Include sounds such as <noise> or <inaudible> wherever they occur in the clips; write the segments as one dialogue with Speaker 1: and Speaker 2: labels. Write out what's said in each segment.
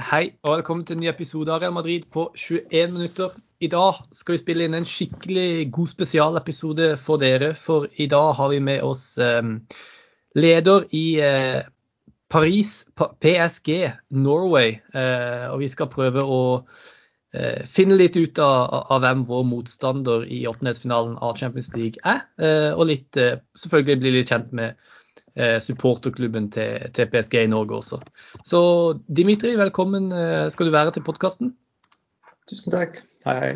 Speaker 1: Hei og velkommen til en ny episode av Real Madrid på 21 minutter. I dag skal vi spille inn en skikkelig god spesialepisode for dere. For i dag har vi med oss eh, leder i eh, Paris, PSG Norway. Eh, og vi skal prøve å eh, finne litt ut av, av, hvem vår motstander i åttendedelsfinalen av Champions League er. Eh, og litt, eh, selvfølgelig bli litt kjent med supporterklubben til, til, PSG i Norge også. Så Dimitri, velkommen eh, skal du være til podkasten.
Speaker 2: Tusen takk. Hei, hei.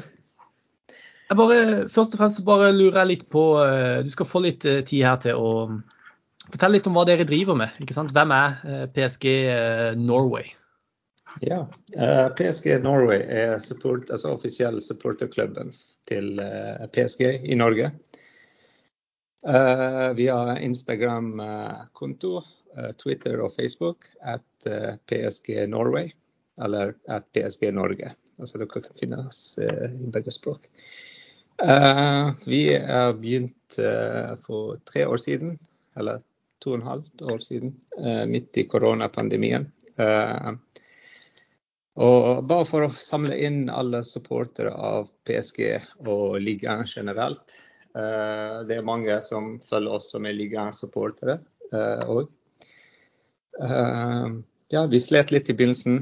Speaker 1: Jeg bare, først og fremst bare lurer jeg litt på eh, Du skal få litt tid her til å fortelle litt om hva dere driver med. ikke sant? Hvem er PSG Norway?
Speaker 2: Ja, PSG Norway er support, altså offisiell supporterklubben til PSG i Norge. Uh, vi har Instagram-konto, uh, Twitter og Facebook at uh, PSG Norway, eller at PSG Norge. Altså dere kan finnes i begge språk. vi har begynt for tre år siden, eller to og en halvt år siden, midt i koronapandemien. Og bare for å samle inn alle supportere av PSG og ligaen generelt. Eh, det er mange som følger oss som er ligasupportere òg. Eh, eh, ja, vi slet litt i begynnelsen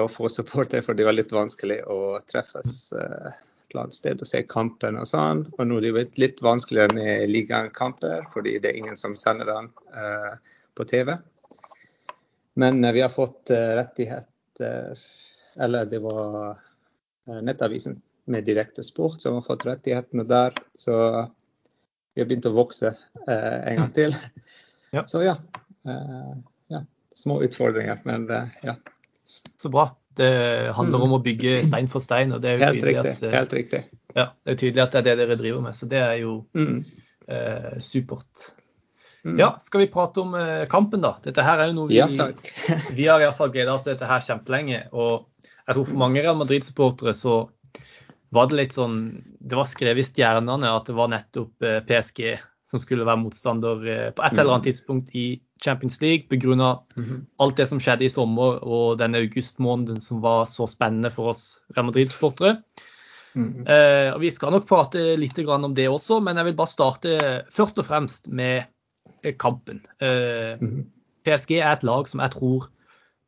Speaker 2: å få supportere, for det var litt vanskelig å treffes et eller annet sted og se kampen og sånn. Og nå er det blitt litt vanskeligere med ligakamper, fordi det er ingen som sender den på TV. Men vi har fått rettigheter Eller det var Nettavisen med direkte sport som har fått rettighetene der. Så vi har begynt å vokse eh, en gang til. <laughs> Ja. Så ja. Eh, ja. Små utfordringer, men eh, ja.
Speaker 1: Så bra. Det handler om å bygge stein for stein. og det er jo
Speaker 2: helt tydelig riktig, at, eh, helt riktig.
Speaker 1: Ja, det er tydelig at det er det dere driver med, så det er jo mm. eh, supert. Mm. Ja, skal vi prate om eh, kampen, da? Dette her er jo noe vi,
Speaker 2: ja, <laughs>
Speaker 1: vi har fall gleda oss til dette her kjempelenge. Og jeg tror for mange Real Madrid-supportere så var det litt sånn Det var skrevet i stjernene at det var nettopp eh, PSG som skulle være motstander eh, på et eller annet mm. tidspunkt i Champions League pga. -hmm. alt det som skjedde i sommer og denne augustmåneden som var så spennende for oss Real Madrid-sportere. Mm. Eh, vi skal nok prate litt om det også, men jeg vil bare starte først og fremst med eh, kampen. Eh, mm. PSG er et lag som jeg tror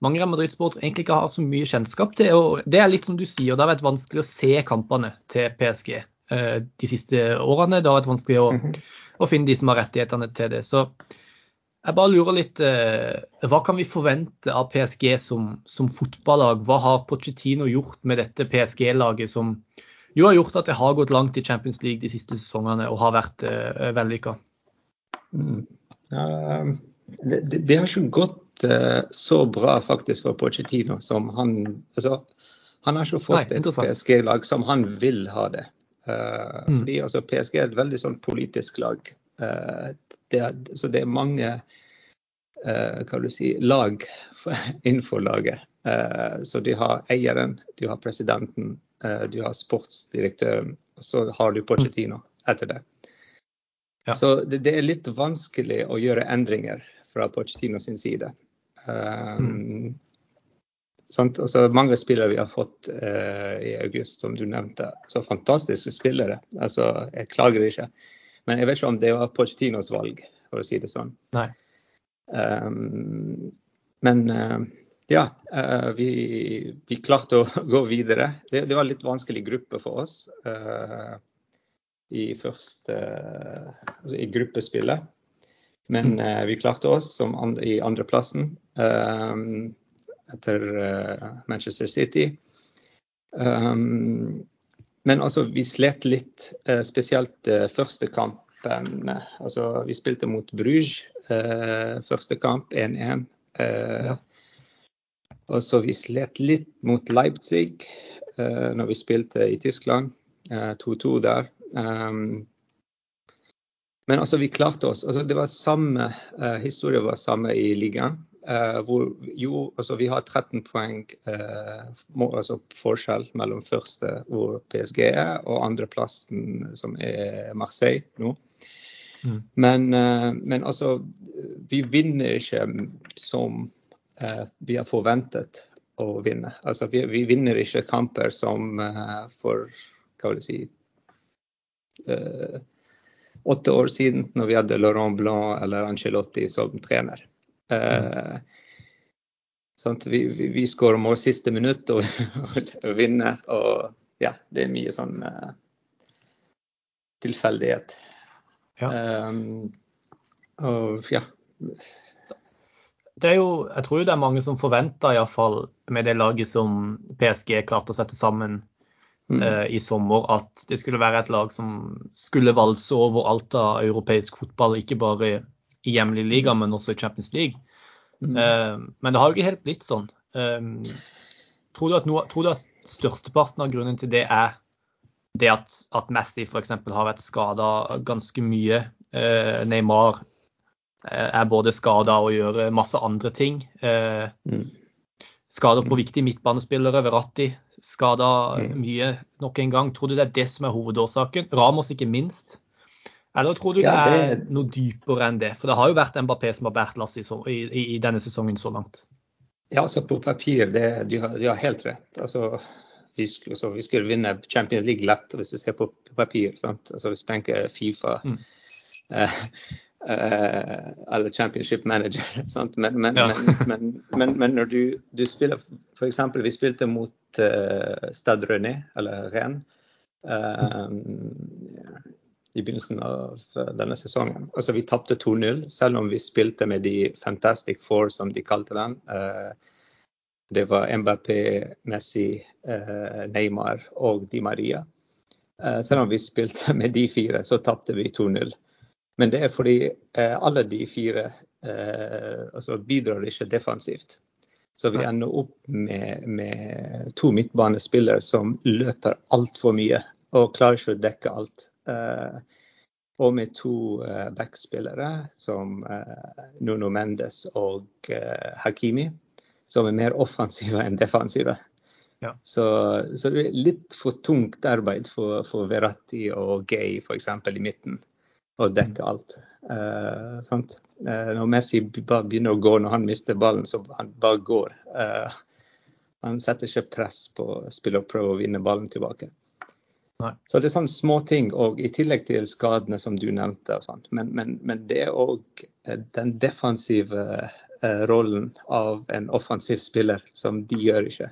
Speaker 1: mange Real Madrid-sportere egentlig ikke har så mye kjennskap til. og Det er litt som du sier, det har vært vanskelig å se kampene til PSG eh, de siste årene. Det har vært vanskelig å, mm -hmm. å, finne de som har rettighetene til det. Så jeg bare lurer litt eh, Hva kan vi forvente av PSG som, som fotballag? Hva har Pochettino gjort med dette PSG-laget som jo har gjort at det har gått langt i Champions League de siste sesongene og har vært eh, vellykka?
Speaker 2: Mm. Uh, det, det, det, har ikke gått uh, så bra faktisk for Pochettino som han altså, Han har ikke fått Nei, et PSG-lag som han vil ha det. Uh, mm. Fordi altså, PSG er et veldig sånn politisk lag. Uh, det er, så det er mange hva du si, lag <laughs> innenfor laget. så de har eieren, du har presidenten, du har sportsdirektøren, og så har du Pochettino etter det. Ja. Så det, det, er litt vanskelig å gjøre endringer fra Pochettino sin side. Um, altså, mange spillere vi har fått uh, i august, som du nevnte. Så fantastiske spillere. Altså, jeg klager ikke. Men jeg vet ikke om det var Pochettinos valg, for å si det sånn. Um, men uh, ja, uh, vi, vi, klarte å <laughs> gå videre. Det, det, var litt vanskelig gruppe for oss i første altså i gruppespillet. Men mm. eh, vi klarte oss and i andreplassen um, etter uh, Manchester City. Um, men altså, vi slet litt, uh, spesielt uh, første kampen. Altså, vi spilte mot Bruges første kamp, 1-1. Ja. Og så vi slet litt mot Leipzig når vi spilte i Tyskland. 2-2 der. Um, men altså, vi klarte oss. Altså, det var samme uh, historie var samme i ligaen. Uh, hvor jo, altså, vi har 13 poeng uh, må, altså, forskjell mellom første, hvor PSG er, og andreplassen, som er Marseille nå. Mm. Men, men, altså, vi vinner ikke som vi har forventet. å vinne. Altså, vi, vi vinner ikke kamper som uh, for hva vil jeg si uh, åtte år siden, når vi hadde Laurent Blanc eller Angelotti som trener. Eh, vi, vi, vi skårer mål siste minutt og, <laughs> og vinner. Og ja, det er mye sånn uh, tilfeldighet. Ja. Um, og ja.
Speaker 1: Det er jo, jeg tror det er mange som forventer, iallfall med det laget som PSG klarte å sette sammen mm. uh, i sommer, at det skulle være et lag som skulle valse over alt av europeisk fotball, ikke bare i hjemlig liga, men også i Champions League. Mm. Uh, men det har jo ikke helt blitt sånn. Um, tror, du at noe, tror du at størsteparten av grunnen til det er det at, at Messi f.eks. har vært skada ganske mye. Uh, Neymar Eh, er både skada og gjør masse andre ting. Eh, mm. Skader på viktige midtbanespillere, Verratti skada mm. mye nok en gang. Tror du det er det som er hovedårsaken? Ramos ikke minst. Eller tror du ja, det er noe dypere enn det? For det har jo vært Mbappé som har båret lasset i, i, i, denne sesongen så langt.
Speaker 2: Ja, altså på papir, det, de, har, de har helt rett. Altså, vi, skulle, altså, vi, skulle, vinne Champions League lett hvis du ser på papir. Sant? Altså, hvis du tenker Fifa. Mm. Eh, eller championship manager. <laughs> Men, men, ja. men, men, når du, du spiller F.eks. vi spilte mot uh, Stade René, eller Rennes, uh, i begynnelsen av denne sesongen. Altså Vi tapte 2-0, selv om vi spilte med de Fantastic Four, som de kalte den. det var Mbappé, Messi, Neymar og Di Maria. selv om vi spilte med de fire, så tapte vi 2-0. Men det er fordi eh, alle de fire eh, altså bidrar ikke defensivt. Så vi ender opp med, med to midtbanespillere som løper altfor mye og klarer ikke å dekke alt. Eh, og med to backspillere som Nuno Mendes og Hakimi, som er mer offensive enn defensive. Ja. Så, så, det er litt for tungt arbeid for, for Verratti og Gay f.eks. i midten og dekke alt. Uh, uh, når Messi bare begynner å gå når han mister ballen, så han bare går. Uh, han setter ikke press på å spille og prøve å vinne ballen tilbake. Nei. Så det er sånne småting, og i tillegg til skadene som du nevnte. Sånn. Men, men, men, det er òg den defensive rollen av en offensiv spiller som de gjør ikke.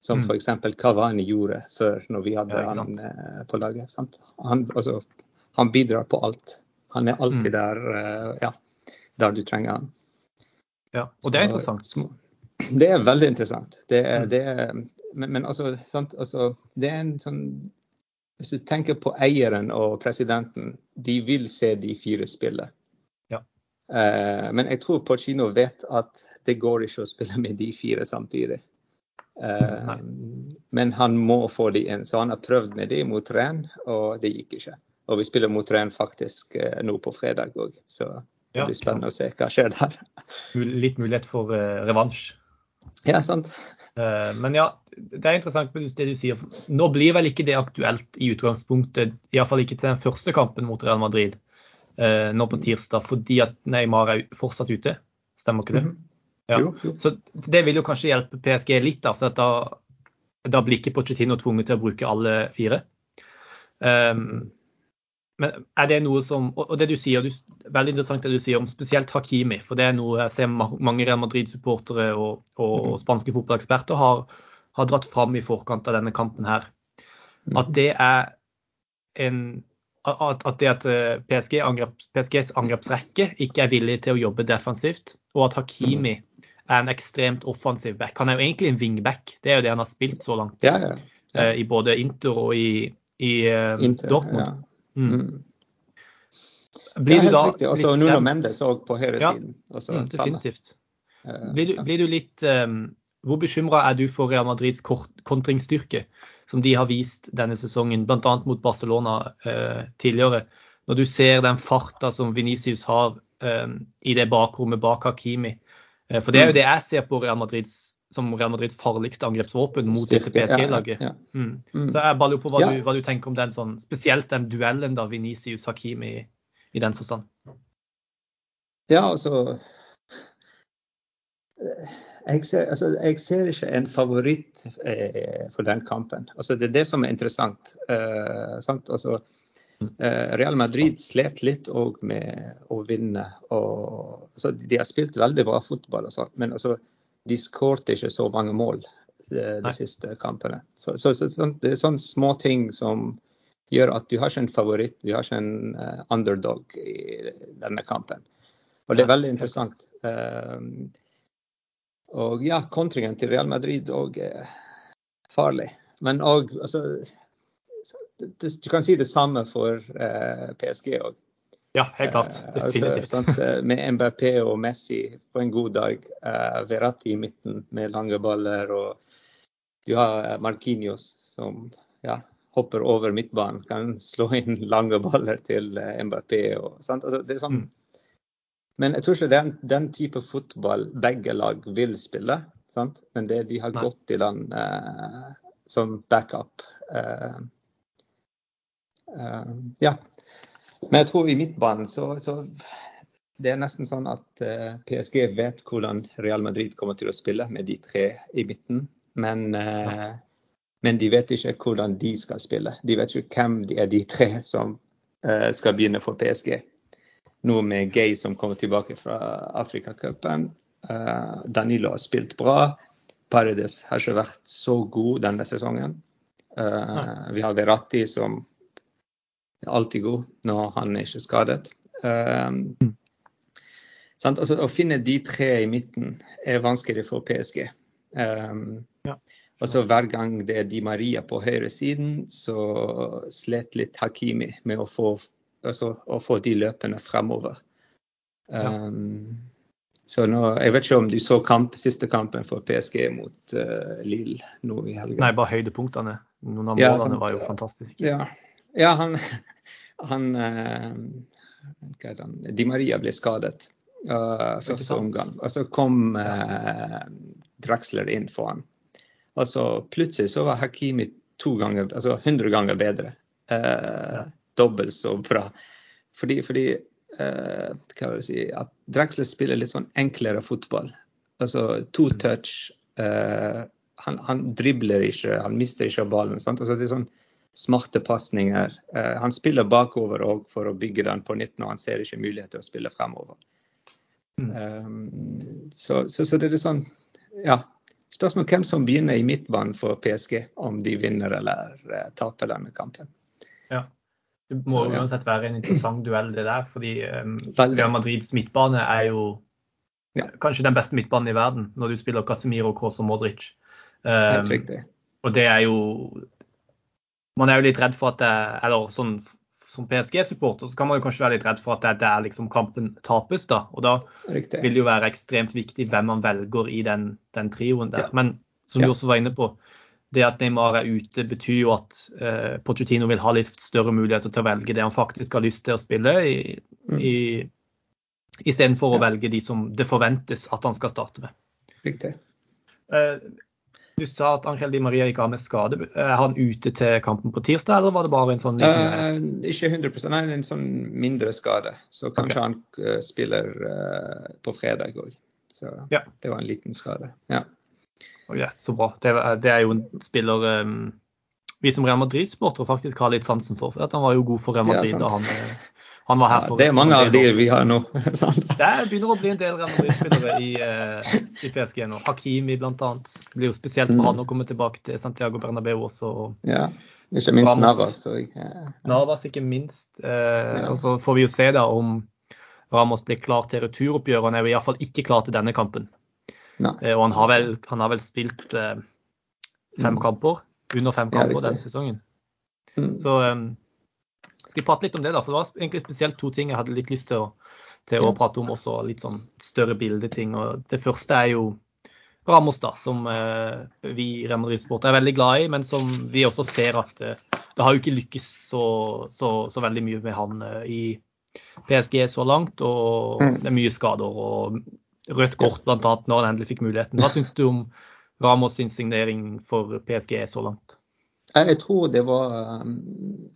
Speaker 2: Som mm. f.eks. Kavani gjorde før når vi hadde ja, han på laget. Han, altså, han bidrar på alt. Han er alltid mm. der, uh, ja, der du trenger han.
Speaker 1: Ja, og det er interessant.
Speaker 2: Det er veldig interessant. Det er, mm. det er, men, men altså, altså, det er en sånn Hvis du tenker på eieren og presidenten, de vil se de fire spille. Ja. Uh, men jeg tror Porcino vet at det går ikke å spille med de fire samtidig. Uh, men han må få de inn. Så han har prøvd med de mot Ren, og det gikk ikke. Og vi spiller mot Rennes faktisk eh, nå på fredag òg, så det blir spennende å se hva skjer der. <laughs>
Speaker 1: Litt mulighet for uh, revansj.
Speaker 2: Ja, sant.
Speaker 1: Uh, men ja, det er interessant med det du sier. Nå blir vel ikke det aktuelt i utgangspunktet, iallfall ikke til den første kampen mot Real Madrid nå på tirsdag, fordi at Neymar er fortsatt ute. Stemmer ikke det? -hmm. ja. Så det vil jo kanskje hjelpe PSG litt, da, for da, da blir ikke Pochettino tvunget til å bruke alle fire. Um, men er det noe som Og det du sier, du, veldig interessant det du sier om spesielt Hakimi. For det er noe jeg ser mange Real Madrid-supportere og, og, og, mhm. spanske fotballeksperter har, har, dratt fram i forkant av denne kampen her. Mhm. At det er en at, at det at eh, PSG angrep, PSGs angrepsrekke ikke er villig til å jobbe defensivt, og at Hakimi er en ekstremt offensiv back. Han er jo egentlig en wingback, det er jo det han har spilt så langt. Ja, ja, ja. Eh, I både Inter og i, i uh, Inter, Dortmund. Mm.
Speaker 2: Blir du da riktig. Også litt Nuno Mendes òg på høyresiden.
Speaker 1: Ja, mm, definitivt. Eh, blir du, blir du litt um, Hvor bekymra er du for Real Madrids kontringsstyrke, som de har vist denne sesongen, bl.a. mot Barcelona uh, tidligere? Når du ser den farta som Venicius har um, i det bakrommet bak Hakimi. Uh, for det er jo mm. det jeg ser på Real Madrids som Real Madrids farligste angrepsvåpen mot dette PSG-laget. Ja, ja, ja. mm. mm. Så jeg bare lurer på hva, du, hva, du, tenker om den sånn, spesielt den duellen da Venicius Hakimi i, i den forstand.
Speaker 2: Ja, altså jeg, ser, altså, jeg ser, ikke en favoritt eh, for den kampen. Altså, det er det som er interessant. Eh, altså, eh, Real Madrid slet litt òg med å vinne. Og, altså, de har spilt veldig bra fotball, og sånt, men altså, de skårte ikke så mange mål de, de siste kampene. Så, så, så, så, det er sånne små ting som gjør at du har ikke en favoritt, du har ikke en uh, underdog i denne kampen. Og det er veldig interessant. Um, og ja, kontringen til Real Madrid òg er farlig. Men òg altså, Du kan si det samme for uh, PSG òg.
Speaker 1: Ja, helt klart. Definitivt.
Speaker 2: Altså, med MBP og Messi på en god dag. Verratti i midten med lange baller. Og du har Marquinhos som ja, hopper over midtbanen, kan slå inn <laughs> lange baller til eh, MBP. Og, altså, det sånn. Mm. Men jeg tror ikke er den type fotball begge lag vil spille. Sant? Men det de har Nei. gått til den uh, som backup. Uh, uh, ja. Men jeg tror i midtbanen så, så det er nesten sånn at PSG vet hvordan Real Madrid kommer til å spille med de tre i midten. Men ja men de vet ikke hvordan de skal spille. De vet ikke hvem de er de tre som uh, skal begynne for PSG. Nå med Gay som kommer tilbake fra Afrikacupen. Danilo har spilt bra. Paredes har ikke vært så god denne sesongen. Vi har Verratti som alltid god når han er ikke skadet. Uh, altså, å finne de tre i midten er vanskelig for PSG. Um, ja. Altså Hver gang det er Di Maria på høyresiden, så slet litt Hakimi med å få, altså, å få de løpene fremover. Um, så nå, Jeg vet ikke om du så kamp, siste kampen for PSG mot uh, Lille nå i helgen?
Speaker 1: Nei, bare høydepunktene. Noen av målene ja, var jo fantastiske.
Speaker 2: Ja, ja han, <laughs> han, uh, han, Di Maria ble skadet uh, første omgang. Og så kom uh, Draxler inn for han. så plutselig så var Hakimi to ganger, altså 100 ganger bedre. Eh, dobbelt så bra. Fordi, fordi uh, hva vil jeg si, at Drexler spiller litt sånn enklere fotball. Altså to touch. Uh, han, han, dribler ikke, han mister ikke ballen. Sant? Altså, det er sånn smarte pasninger. Eh, han spiller bakover òg for å bygge den på nytt når han ser ikke mulighet til å spille fremover. Mm. Um, så, så, så, det er sånn Ja, Spørsmål hvem som begynner i midtbanen for PSG, om de vinner eller uh, taper denne kampen.
Speaker 1: Ja, Det må Så, ja. uansett være en interessant duell, det der. fordi um, Real Madrids midtbane er jo ja. kanskje den beste midtbanen i verden når du spiller Casemiro, Cross og Modric. Um, og det er jo Man er jo litt redd for at det Eller sånn som PSG-supporter så kan man jo kanskje være litt redd for at det er der liksom kampen tapes. da, og Da Riktig. vil det jo være ekstremt viktig hvem man velger i den, den trioen der. Ja. Men som ja. du også var inne på, det at Neymar er ute, betyr jo at eh, Pochettino vil ha litt større muligheter til å velge det han faktisk har lyst til å spille, i, mm. i, istedenfor ja. å velge de som det forventes at han skal starte med.
Speaker 2: Riktig.
Speaker 1: Uh, du sa at Angel Di Maria ikke har med skade. Er han ute til kampen på tirsdag, eller var det bare en sånn
Speaker 2: liten uh, Ikke 100 nei, en sånn mindre skade. Så kanskje okay. han uh, spiller uh, på fredag òg. Så ja. det var en liten skade. Ja.
Speaker 1: Okay, så bra. Det, det, er jo en spiller um, vi som Real Madrid-sportere faktisk har litt sansen for. for han var jo god for Real Madrid da han han var her for,
Speaker 2: det er mange av de vi har nå. <laughs>
Speaker 1: det begynner å bli en del Real Madrid-spillere i, uh, i, PSG nå. Hakimi bl.a. Det blir jo spesielt for mm. han å komme tilbake til Santiago Bernabeu også.
Speaker 2: Ja, ikke minst Ramos, Navas.
Speaker 1: Ja. Navas, ikke minst. Uh, ja. Og så får vi jo se da om Ramos blir klar til returoppgjøret. Han er jo iallfall ikke klar til denne kampen. Uh, og han har vel, han har vel spilt fem mm. kamper, under fem kamper ja, denne sesongen. Mm. Så um, skal vi prate litt om det, da? For det var egentlig spesielt to ting jeg hadde litt lyst til å, til å prate om også. Litt sånn større bildeting. Og det første er jo Ramos, da, som eh, vi i Real Sport er veldig glad i, men som vi også ser at eh, det har jo ikke lykkes så, så, så veldig mye med han eh, i PSG så langt. Og mm. det er mye skader og rødt kort bl.a. når han endelig fikk muligheten. Hva syns du om Ramos sin signering for PSG så langt?
Speaker 2: Jeg tror det var um,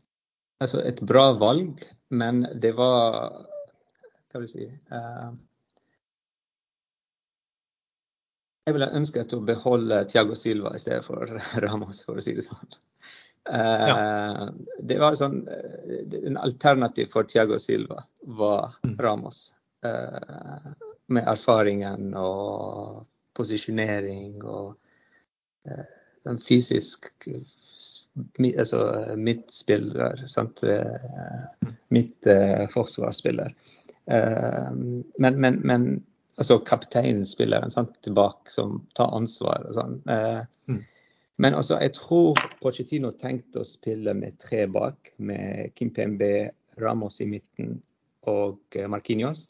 Speaker 2: altså et bra valg, men det var Hva vil jeg si uh, Jeg ville ønsket å beholde Tiago Silva i stedet for <laughs> Ramos, for å si det sånn. Ja. Eh, det var sånn, En alternativ for Tiago Silva var mm. Ramos. Eh, med erfaringen og posisjonering og eh, den fysisk altså midtspiller, sant? Mm. midt forsvarsspiller. Men, men, men altså kapteinspilleren sant, som tar ansvar og sånn. Eh, mm. Men altså, jeg tror Pochettino tenkte å spille med tre bak, med Kim Pembe, Ramos i midten og Markinios.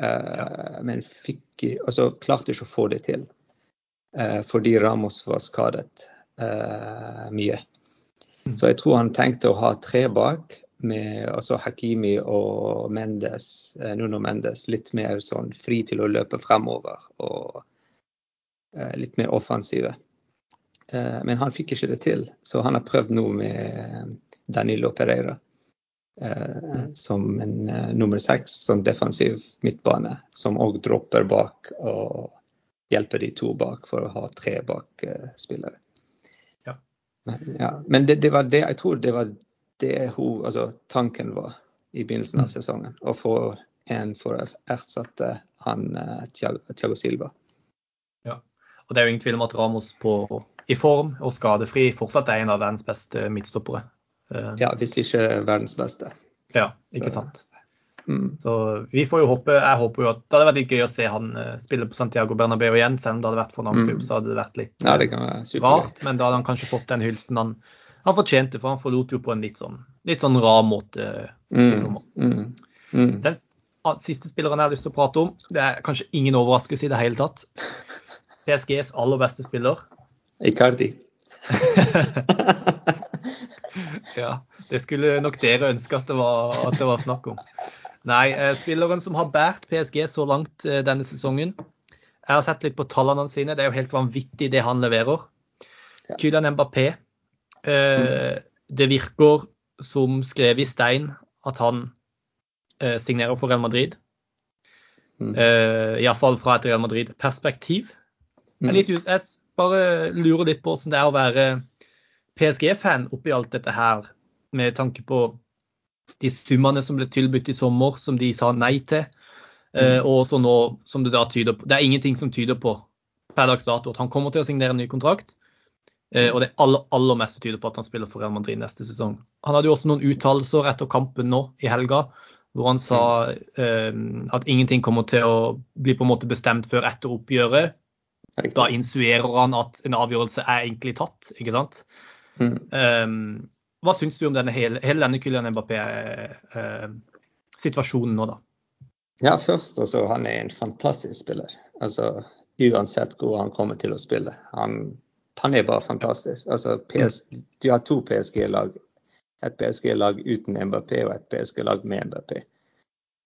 Speaker 2: Eh. Men fikk, altså, klarte ikke å få det til eh, fordi Ramos var skadet eh, mye. Mm. Så jeg tror han tenkte å ha tre bak, med altså Hakimi og Mendes, eh, Nuno Mendes litt mer sånn fri til å løpe fremover og uh, litt mer offensive. Uh, men han fikk ikke det til, så han har prøvd nå med Danilo Pereira uh, som en nummer seks, som defensiv midtbane, som òg dropper bak og hjelper de to bak for å ha tre bak spillere. Ja. Men, det, det, var det, jeg tror det var det hun, altså, tanken var i begynnelsen av mm. sesongen. Å få en for å erstatte han uh, Thiago Silva.
Speaker 1: Ja, og det er jo ingen tvil om at Ramos på, i form og skadefri fortsatt er en av verdens beste midtstoppere.
Speaker 2: Uh, ja, hvis ikke verdens beste.
Speaker 1: Ja, ikke sant. Mm. Så vi får jo håpe Jeg håper jo at det hadde vært litt gøy å se han uh, spille på Santiago Bernabeu igjen. Selv om det hadde vært for en annen klubb, mm. så hadde det vært litt ja, det rart. Men da hadde han kanskje fått den hylsen han han fortjente, for han forlot jo på en litt sånn, litt sånn rar måte i mm, sommer. Mm, mm. Den siste spilleren jeg har lyst til å prate om, det er kanskje ingen overraskelse i det hele tatt. <laughs> PSGs aller beste spiller.
Speaker 2: Icardi. <laughs>
Speaker 1: ja, det skulle nok dere ønske at det var, at det var snakk om. Nei, eh, spilleren som har båret PSG så langt eh, denne sesongen. Jeg har sett litt på tallene sine. Det er jo helt vanvittig det han leverer. Kylian Mbappé Eh, det virker som skrevet i stein at han eh, signerer for Real Madrid. Mm. Eh, Iallfall fra et Real Madrid-perspektiv. Mm. Jeg bare lurer litt på hvordan det er å være PSG-fan oppi alt dette her, med tanke på de summene som ble tilbudt i sommer, som de sa nei til. Eh, mm. og også nå som det da tyder på Det er ingenting som tyder på per dags dato at han kommer til å signere en ny kontrakt. Eh, og det aller, aller meste tyder på at han spiller for Real Madrid neste sesong. Han hadde jo også noen uttalelser etter kampen nå i helga, hvor han sa eh, at ingenting kommer til å bli på en måte bestemt før etter oppgjøret. Da insuerer han at en avgjørelse er egentlig tatt, ikke sant. Mm. Um, hva syns du om denne, hele, hele denne Kylian Mbappé-situasjonen eh, nå, da?
Speaker 2: Ja, først altså, han er en fantastisk spiller. Altså, uansett hvor han kommer til å spille. Han han er bare fantastisk. Altså, PS, du har to PSG-lag. Et PSG-lag uten MBP og et PSG-lag med MBP.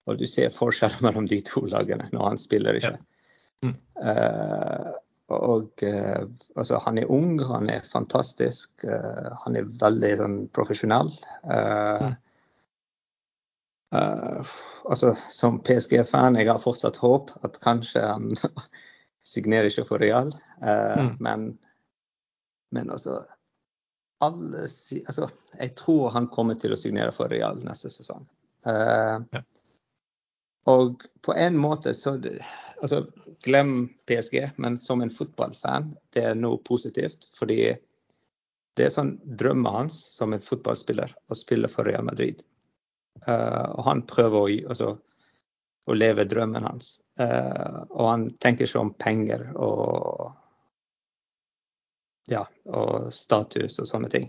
Speaker 2: Og du ser forskjellen <laughs> mellom de to lagene når han spiller ikke. Ja. Mm. Uh, og uh, altså, han er ung, han er fantastisk. Uh, han er veldig sånn, profesjonell. Mm. altså, som PSG-fan, jeg har fortsatt håp at kanskje han <laughs> signerer ikke for Real. Mm. Men men altså, alle, altså Jeg tror han kommer til å signere for Real neste sesong. Uh, ja. Og på en måte så altså, Glem PSG, men som en fotballfan, det er noe positivt. Fordi det er sånn drømmen hans som en fotballspiller å spille for Real Madrid. Uh, og han prøver å, altså, å leve drømmen hans. Uh, og han tenker ikke om penger og ja, og status og sånne ting.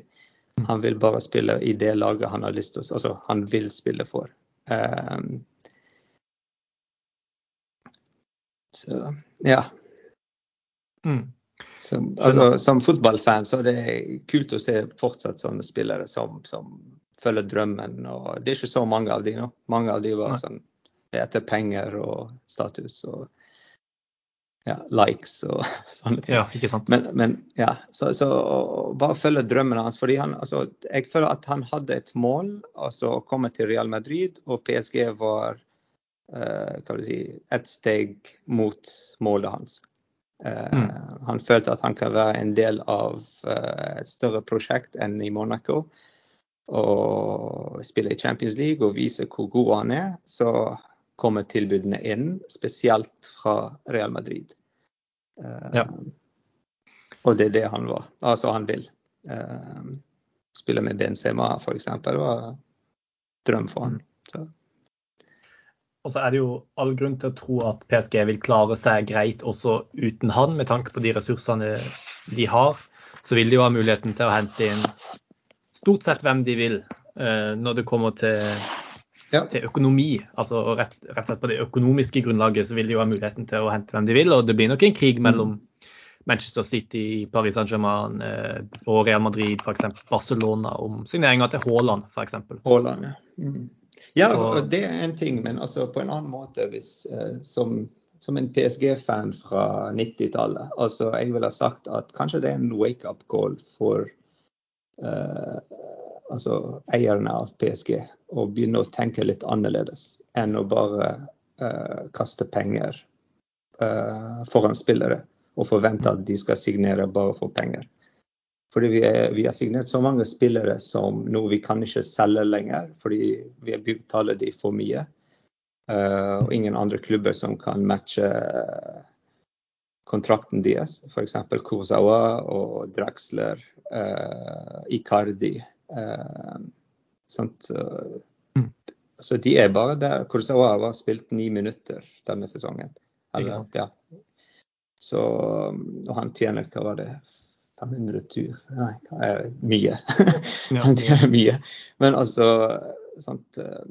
Speaker 2: Mm. Han vil bare spille i det laget han har lyst til, altså han vil spille for. Um, så ja. Mm. Som, altså, som, fotballfan så er det kult å se fortsatt sånne spillere som, som følger drømmen. og Det er ikke så mange av de nå. Mange av de var sånn etter penger og status. og ja, likes og <laughs> sånne ting.
Speaker 1: Ja, ikke sant.
Speaker 2: Men, men ja, så, så bare følge drømmene hans. fordi han, altså, Jeg føler at han hadde et mål, altså å komme til Real Madrid, og PSG var si, et steg mot målet hans. Mm. Han følte at han kan være en del av et større prosjekt enn i Monaco. Og spille i Champions League og vise hvor god han er. Så kommer tilbudene inn, spesielt fra Real Madrid. Ja. Og det er det han var. Altså, han vil. Spille med Benzema, f.eks. var drøm for han. Så.
Speaker 1: Og så er det jo all grunn til å tro at PSG vil klare seg greit også uten han, med tanke på de ressursene de har. Så vil de jo ha muligheten til å hente inn stort sett hvem de vil uh, når det kommer til, ja. til økonomi. Altså rett, rett, og slett på det økonomiske grunnlaget så vil de jo ha muligheten til å hente hvem de vil. Og det blir nok en krig mellom. Manchester City, Paris Saint-Germain uh, og Real Madrid, f.eks. Barcelona om signeringa til Haaland, f.eks.
Speaker 2: Haaland, ja. Mm. Ja, så... det er en ting, men altså på en annen måte hvis, eh, som, som, en PSG-fan fra 90-tallet. Altså, jeg ville ha sagt at kanskje det er en wake-up call for eh, altså, eierne av PSG å begynne å tenke litt annerledes enn å bare eh, kaste penger eh, foran spillere og forvente at de skal signere bare for penger. Fordi vi, er, vi, har signert så mange spillere som nå vi kan ikke selge lenger, fordi vi betaler de for mye. Uh, og ingen andre klubber som kan matche kontrakten deres. F.eks. Kozawa og Draxler, uh, Icardi. Uh, mm. Så de er bare der. Kozawa har spilt ni minutter denne sesongen. Eller, ja. Så, og han tjener hva var det, 500 tur Nei, hva er mye? <laughs> <laughs> Det er mye. Men altså, sant, eh,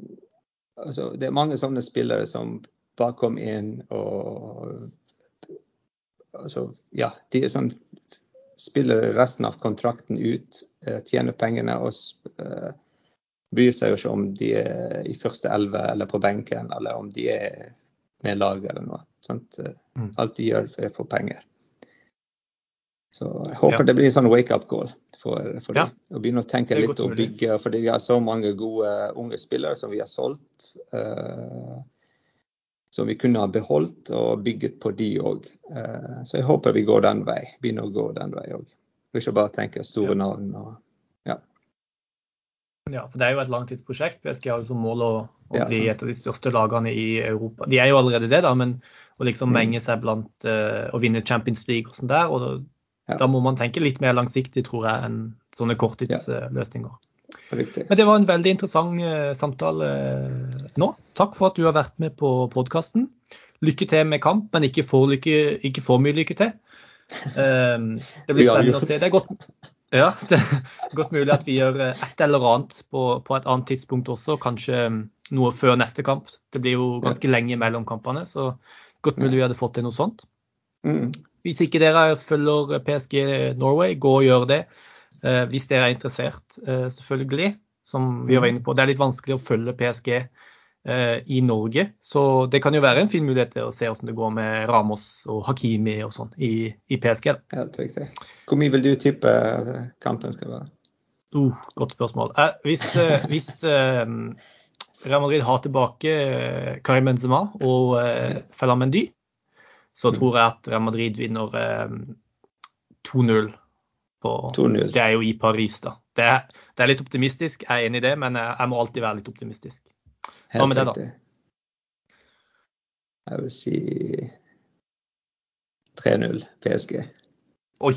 Speaker 2: altså, Det er mange sånne spillere som bare kom inn og altså, Ja, de er sånn spiller resten av kontrakten ut, eh, tjener pengene og uh, bryr seg jo ikke om de er i første elleve eller på benken, eller om de er med laget eller noe. Sant? Mm. Alt de gjør, er for penger. Så jeg håper ja. det blir en sånn wake-up call for, for ja. dem. Å begynne å tenke litt og bygge. Fordi vi har så mange gode unge spillere som vi har solgt. Uh, som vi kunne ha beholdt og bygget på de òg. Uh, eh, så jeg håper vi går den vei. Begynner å gå den vei òg. Ikke bare tenke store ja. navn. Og, ja.
Speaker 1: ja, for det er jo et langtidsprosjekt. PSG har jo som mål å, å bli et av de største lagene i Europa. De er jo allerede det, da, men å liksom mm. menge seg blant uh, å vinne Champions League og sånn der. og ja. Da må man tenke litt mer langsiktig, tror jeg, enn sånne korttidsløsninger. Men det var en veldig interessant uh, samtale uh, nå. Takk for at du har vært med på podkasten. Lykke til med kamp, men ikke for, lykke, ikke for mye lykke til. Uh, det blir spennende å se. Det er godt, ja, det er godt mulig at vi gjør et eller annet på, på et annet tidspunkt også, kanskje noe før neste kamp. Det blir jo ganske lenge mellom kampene, så godt mulig vi hadde fått til noe sånt. Mm. Hvis ikke dere følger PSG Norway, gå og gjør det. Eh, hvis dere er interessert, eh, selvfølgelig. Som vi var inne på. Det er litt vanskelig å følge PSG eh, i Norge. Så det kan jo være en fin mulighet til å se hvordan det går med Ramos og Hakimi og sånn i, i, PSG.
Speaker 2: Helt riktig. Hvor mye vil du tippe kampen skal være?
Speaker 1: Uh, godt spørsmål. Eh, hvis, hvis eh, Real Madrid har tilbake Karim Benzema og eh, Feller Mendy, så mm. tror jeg at Real Madrid vinner eh, 2-0. Det er jo i Paris, da. Det er, det er, litt optimistisk, jeg er enig i det, men jeg, jeg må alltid være litt optimistisk. Hva med det, da?
Speaker 2: Jeg vil si 3-0 PSG.
Speaker 1: Oi!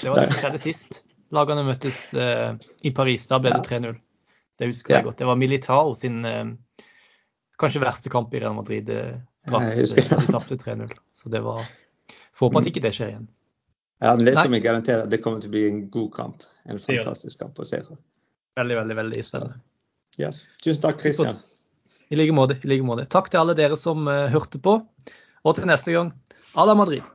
Speaker 1: Det var det som skjedde sist. Lagene møttes eh, i Paris. Da ble det 3-0. Det husker jeg godt. Det var Militao sin eh, kanskje verste kamp i Real Madrid. Uh, de tapte 3-0. Så det var Får håpe at ikke det skjer igjen.
Speaker 2: Ja, men det som jeg garanterer, det kommer til å bli en god kamp. En fantastisk kamp å se på.
Speaker 1: Veldig, veldig, veldig spennende.
Speaker 2: Yes. Tusen takk, Christian.
Speaker 1: I like måte. I like måte. Takk til alle dere som uh, hørte på. Og til neste gang, à la Madrid.